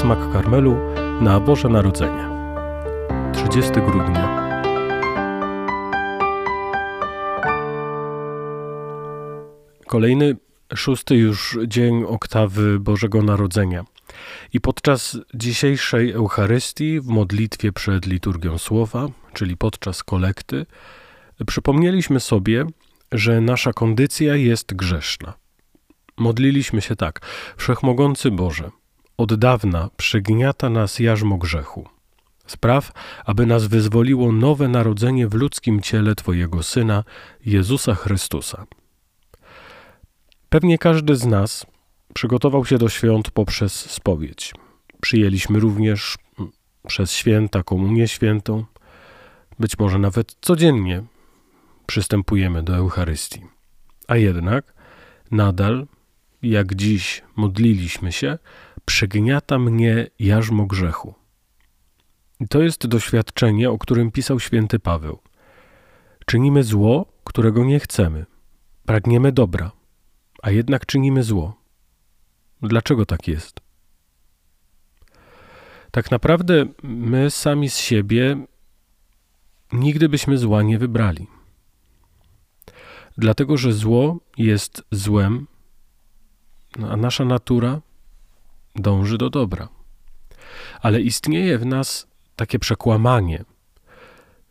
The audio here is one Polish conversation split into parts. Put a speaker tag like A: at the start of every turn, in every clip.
A: Smak Karmelu na Boże Narodzenie. 30 grudnia. Kolejny, szósty już dzień oktawy Bożego Narodzenia. I podczas dzisiejszej Eucharystii, w modlitwie przed liturgią słowa, czyli podczas kolekty, przypomnieliśmy sobie, że nasza kondycja jest grzeszna. Modliliśmy się tak: Wszechmogący Boże, od dawna przygniata nas jarzmo grzechu. Spraw, aby nas wyzwoliło nowe narodzenie w ludzkim ciele Twojego Syna, Jezusa Chrystusa. Pewnie każdy z nas przygotował się do świąt poprzez spowiedź. Przyjęliśmy również przez święta komunię świętą. Być może nawet codziennie przystępujemy do Eucharystii. A jednak nadal, jak dziś modliliśmy się, przygniata mnie jarzmo grzechu. I to jest doświadczenie, o którym pisał święty Paweł. Czynimy zło, którego nie chcemy. Pragniemy dobra, a jednak czynimy zło. Dlaczego tak jest? Tak naprawdę my sami z siebie nigdy byśmy zła nie wybrali. Dlatego, że zło jest złem, a nasza natura dąży do dobra. Ale istnieje w nas takie przekłamanie,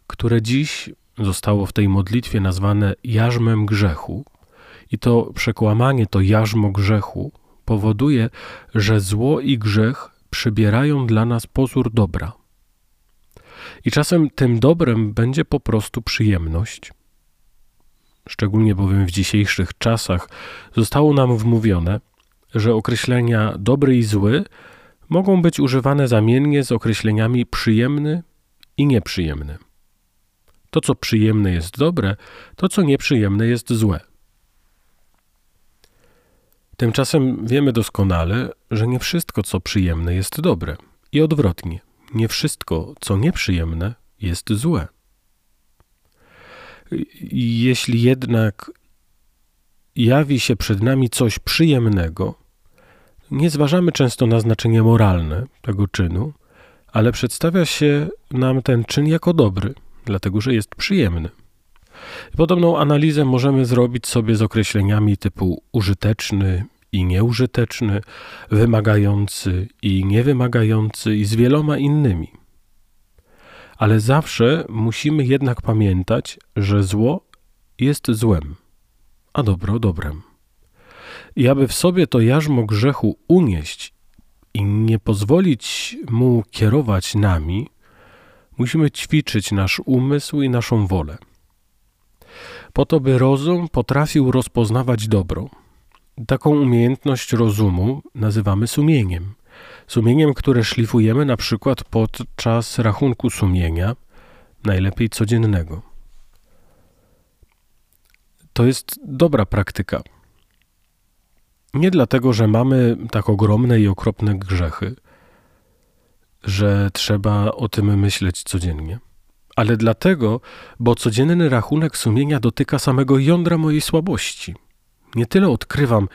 A: które dziś zostało w tej modlitwie nazwane jarzmem grzechu. I to przekłamanie, to jarzmo grzechu powoduje, że zło i grzech przybierają dla nas pozór dobra. I czasem tym dobrem będzie po prostu przyjemność. Szczególnie bowiem w dzisiejszych czasach zostało nam wmówione, że określenia dobry i zły mogą być używane zamiennie z określeniami przyjemny i nieprzyjemny. To, co przyjemne jest dobre, to, co nieprzyjemne jest złe. Tymczasem wiemy doskonale, że nie wszystko, co przyjemne, jest dobre i odwrotnie, nie wszystko, co nieprzyjemne, jest złe. Jeśli jednak jawi się przed nami coś przyjemnego, nie zważamy często na znaczenie moralne tego czynu, ale przedstawia się nam ten czyn jako dobry, dlatego że jest przyjemny. Podobną analizę możemy zrobić sobie z określeniami typu użyteczny i nieużyteczny, wymagający i niewymagający i z wieloma innymi. Ale zawsze musimy jednak pamiętać, że zło jest złem, a dobro dobrem. I aby w sobie to jarzmo grzechu unieść i nie pozwolić mu kierować nami, musimy ćwiczyć nasz umysł i naszą wolę. Po to, by rozum potrafił rozpoznawać dobro. Taką umiejętność rozumu nazywamy sumieniem. Sumieniem, które szlifujemy na przykład podczas rachunku sumienia, najlepiej codziennego. To jest dobra praktyka. Nie dlatego, że mamy tak ogromne i okropne grzechy, że trzeba o tym myśleć codziennie, ale dlatego, bo codzienny rachunek sumienia dotyka samego jądra mojej słabości. Nie tyle odkrywam,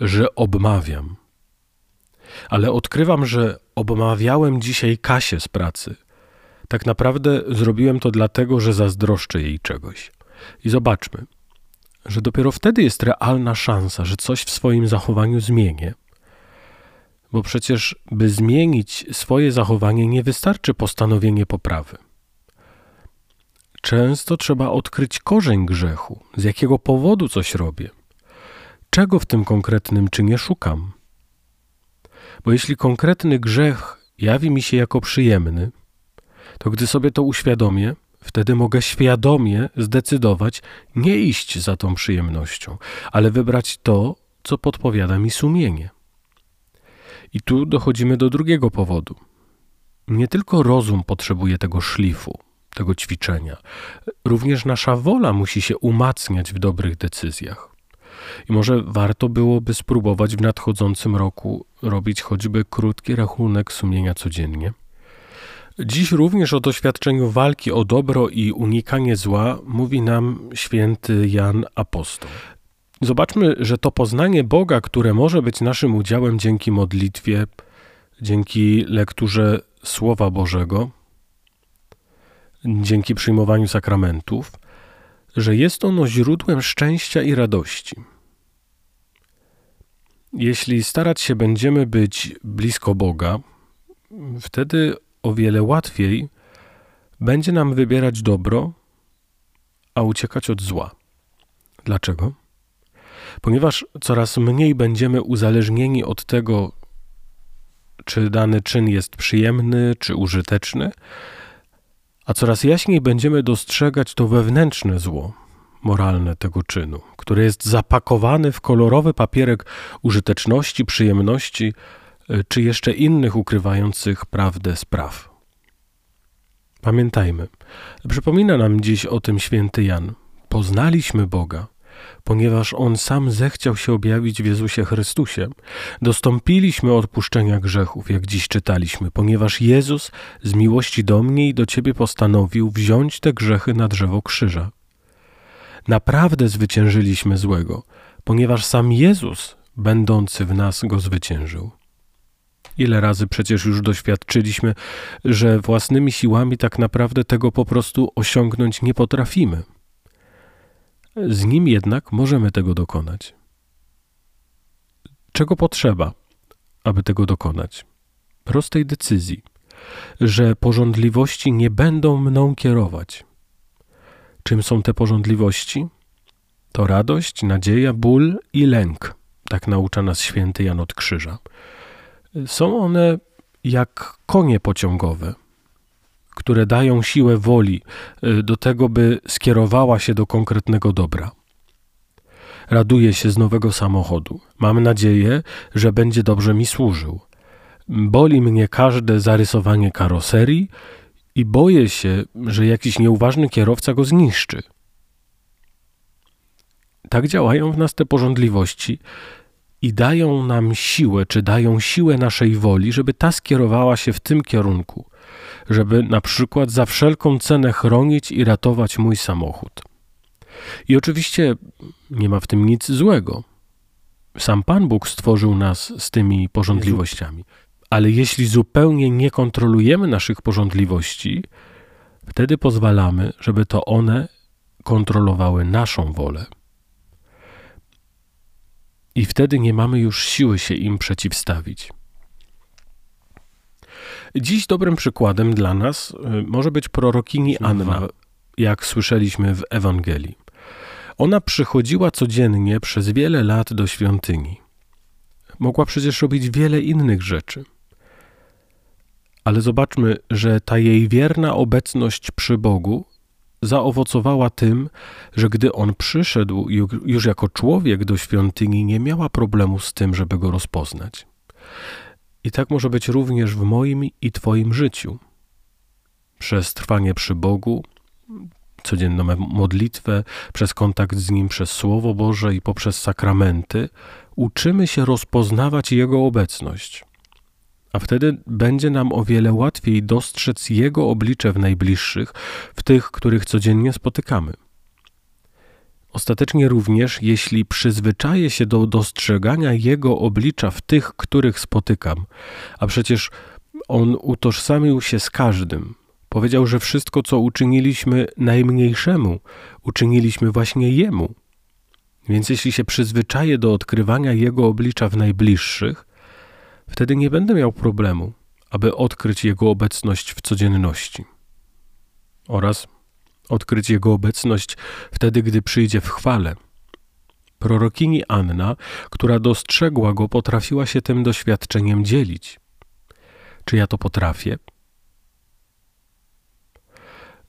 A: że obmawiam, ale odkrywam, że obmawiałem dzisiaj Kasię z pracy. Tak naprawdę zrobiłem to dlatego, że zazdroszczę jej czegoś. I zobaczmy, że dopiero wtedy jest realna szansa, że coś w swoim zachowaniu zmienię. Bo przecież, by zmienić swoje zachowanie, nie wystarczy postanowienie poprawy. Często trzeba odkryć korzeń grzechu, z jakiego powodu coś robię, czego w tym konkretnym czynie szukam. Bo jeśli konkretny grzech jawi mi się jako przyjemny, to gdy sobie to uświadomię, Wtedy mogę świadomie zdecydować nie iść za tą przyjemnością, ale wybrać to, co podpowiada mi sumienie. I tu dochodzimy do drugiego powodu. Nie tylko rozum potrzebuje tego szlifu, tego ćwiczenia, również nasza wola musi się umacniać w dobrych decyzjach. I może warto byłoby spróbować w nadchodzącym roku robić choćby krótki rachunek sumienia codziennie Dziś również o doświadczeniu walki o dobro i unikanie zła mówi nam święty Jan Apostoł. Zobaczmy, że to poznanie Boga, które może być naszym udziałem dzięki modlitwie, dzięki lekturze Słowa Bożego, dzięki przyjmowaniu sakramentów, że jest ono źródłem szczęścia i radości. Jeśli starać się będziemy być blisko Boga, wtedy o wiele łatwiej będzie nam wybierać dobro, a uciekać od zła. Dlaczego? Ponieważ coraz mniej będziemy uzależnieni od tego, czy dany czyn jest przyjemny czy użyteczny, a coraz jaśniej będziemy dostrzegać to wewnętrzne zło moralne tego czynu, które jest zapakowany w kolorowy papierek użyteczności, przyjemności czy jeszcze innych ukrywających prawdę spraw. Pamiętajmy, przypomina nam dziś o tym święty Jan. Poznaliśmy Boga, ponieważ On sam zechciał się objawić w Jezusie Chrystusie. Dostąpiliśmy odpuszczenia grzechów, jak dziś czytaliśmy, ponieważ Jezus z miłości do mnie i do Ciebie postanowił wziąć te grzechy na drzewo krzyża. Naprawdę zwyciężyliśmy złego, ponieważ sam Jezus, będący w nas, go zwyciężył. Ile razy przecież już doświadczyliśmy, że własnymi siłami tak naprawdę tego po prostu osiągnąć nie potrafimy. Z nim jednak możemy tego dokonać. Czego potrzeba, aby tego dokonać? Prostej decyzji, że porządliwości nie będą mną kierować. Czym są te porządliwości? To radość, nadzieja, ból i lęk. Tak naucza nas święty Jan od Krzyża. Są one jak konie pociągowe, które dają siłę woli y, do tego, by skierowała się do konkretnego dobra. Raduję się z nowego samochodu. Mam nadzieję, że będzie dobrze mi służył. Boli mnie każde zarysowanie karoserii i boję się, że jakiś nieuważny kierowca go zniszczy. Tak działają w nas te porządliwości i dają nam siłę, czy dają siłę naszej woli, żeby ta skierowała się w tym kierunku, żeby na przykład za wszelką cenę chronić i ratować mój samochód. I oczywiście nie ma w tym nic złego. Sam Pan Bóg stworzył nas z tymi porządliwościami. Ale jeśli zupełnie nie kontrolujemy naszych porządliwości, wtedy pozwalamy, żeby to one kontrolowały naszą wolę. I wtedy nie mamy już siły się im przeciwstawić. Dziś dobrym przykładem dla nas y, może być prorokini Anna, jak słyszeliśmy w Ewangelii. Ona przychodziła codziennie przez wiele lat do świątyni. Mogła przecież robić wiele innych rzeczy. Ale zobaczmy, że ta jej wierna obecność przy Bogu zaowocowała tym, że gdy on przyszedł już jako człowiek do świątyni, nie miała problemu z tym, żeby go rozpoznać. I tak może być również w moim i Twoim życiu. Przez trwanie przy Bogu, codzienną modlitwę, przez kontakt z Nim, przez Słowo Boże i poprzez sakramenty, uczymy się rozpoznawać Jego obecność a wtedy będzie nam o wiele łatwiej dostrzec Jego oblicze w najbliższych, w tych, których codziennie spotykamy. Ostatecznie również, jeśli przyzwyczaję się do dostrzegania Jego oblicza w tych, których spotykam, a przecież On utożsamił się z każdym, powiedział, że wszystko, co uczyniliśmy najmniejszemu, uczyniliśmy właśnie Jemu. Więc jeśli się przyzwyczaję do odkrywania Jego oblicza w najbliższych, Wtedy nie będę miał problemu, aby odkryć Jego obecność w codzienności oraz odkryć Jego obecność wtedy, gdy przyjdzie w chwale. Prorokini Anna, która dostrzegła Go, potrafiła się tym doświadczeniem dzielić. Czy ja to potrafię?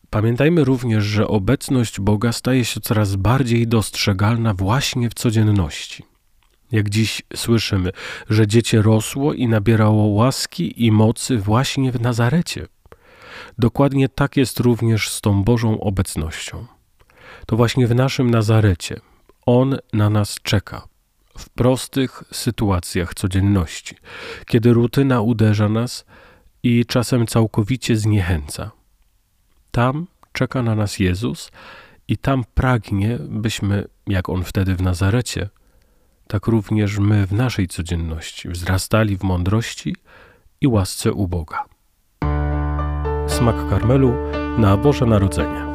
A: Pamiętajmy również, że obecność Boga staje się coraz bardziej dostrzegalna właśnie w codzienności jak dziś słyszymy, że dziecię rosło i nabierało łaski i mocy właśnie w Nazarecie. Dokładnie tak jest również z tą Bożą obecnością. To właśnie w naszym Nazarecie On na nas czeka, w prostych sytuacjach codzienności, kiedy rutyna uderza nas i czasem całkowicie zniechęca. Tam czeka na nas Jezus i tam pragnie, byśmy, jak On wtedy w Nazarecie, tak również my w naszej codzienności wzrastali w mądrości i łasce u Boga. Smak karmelu na Boże Narodzenie.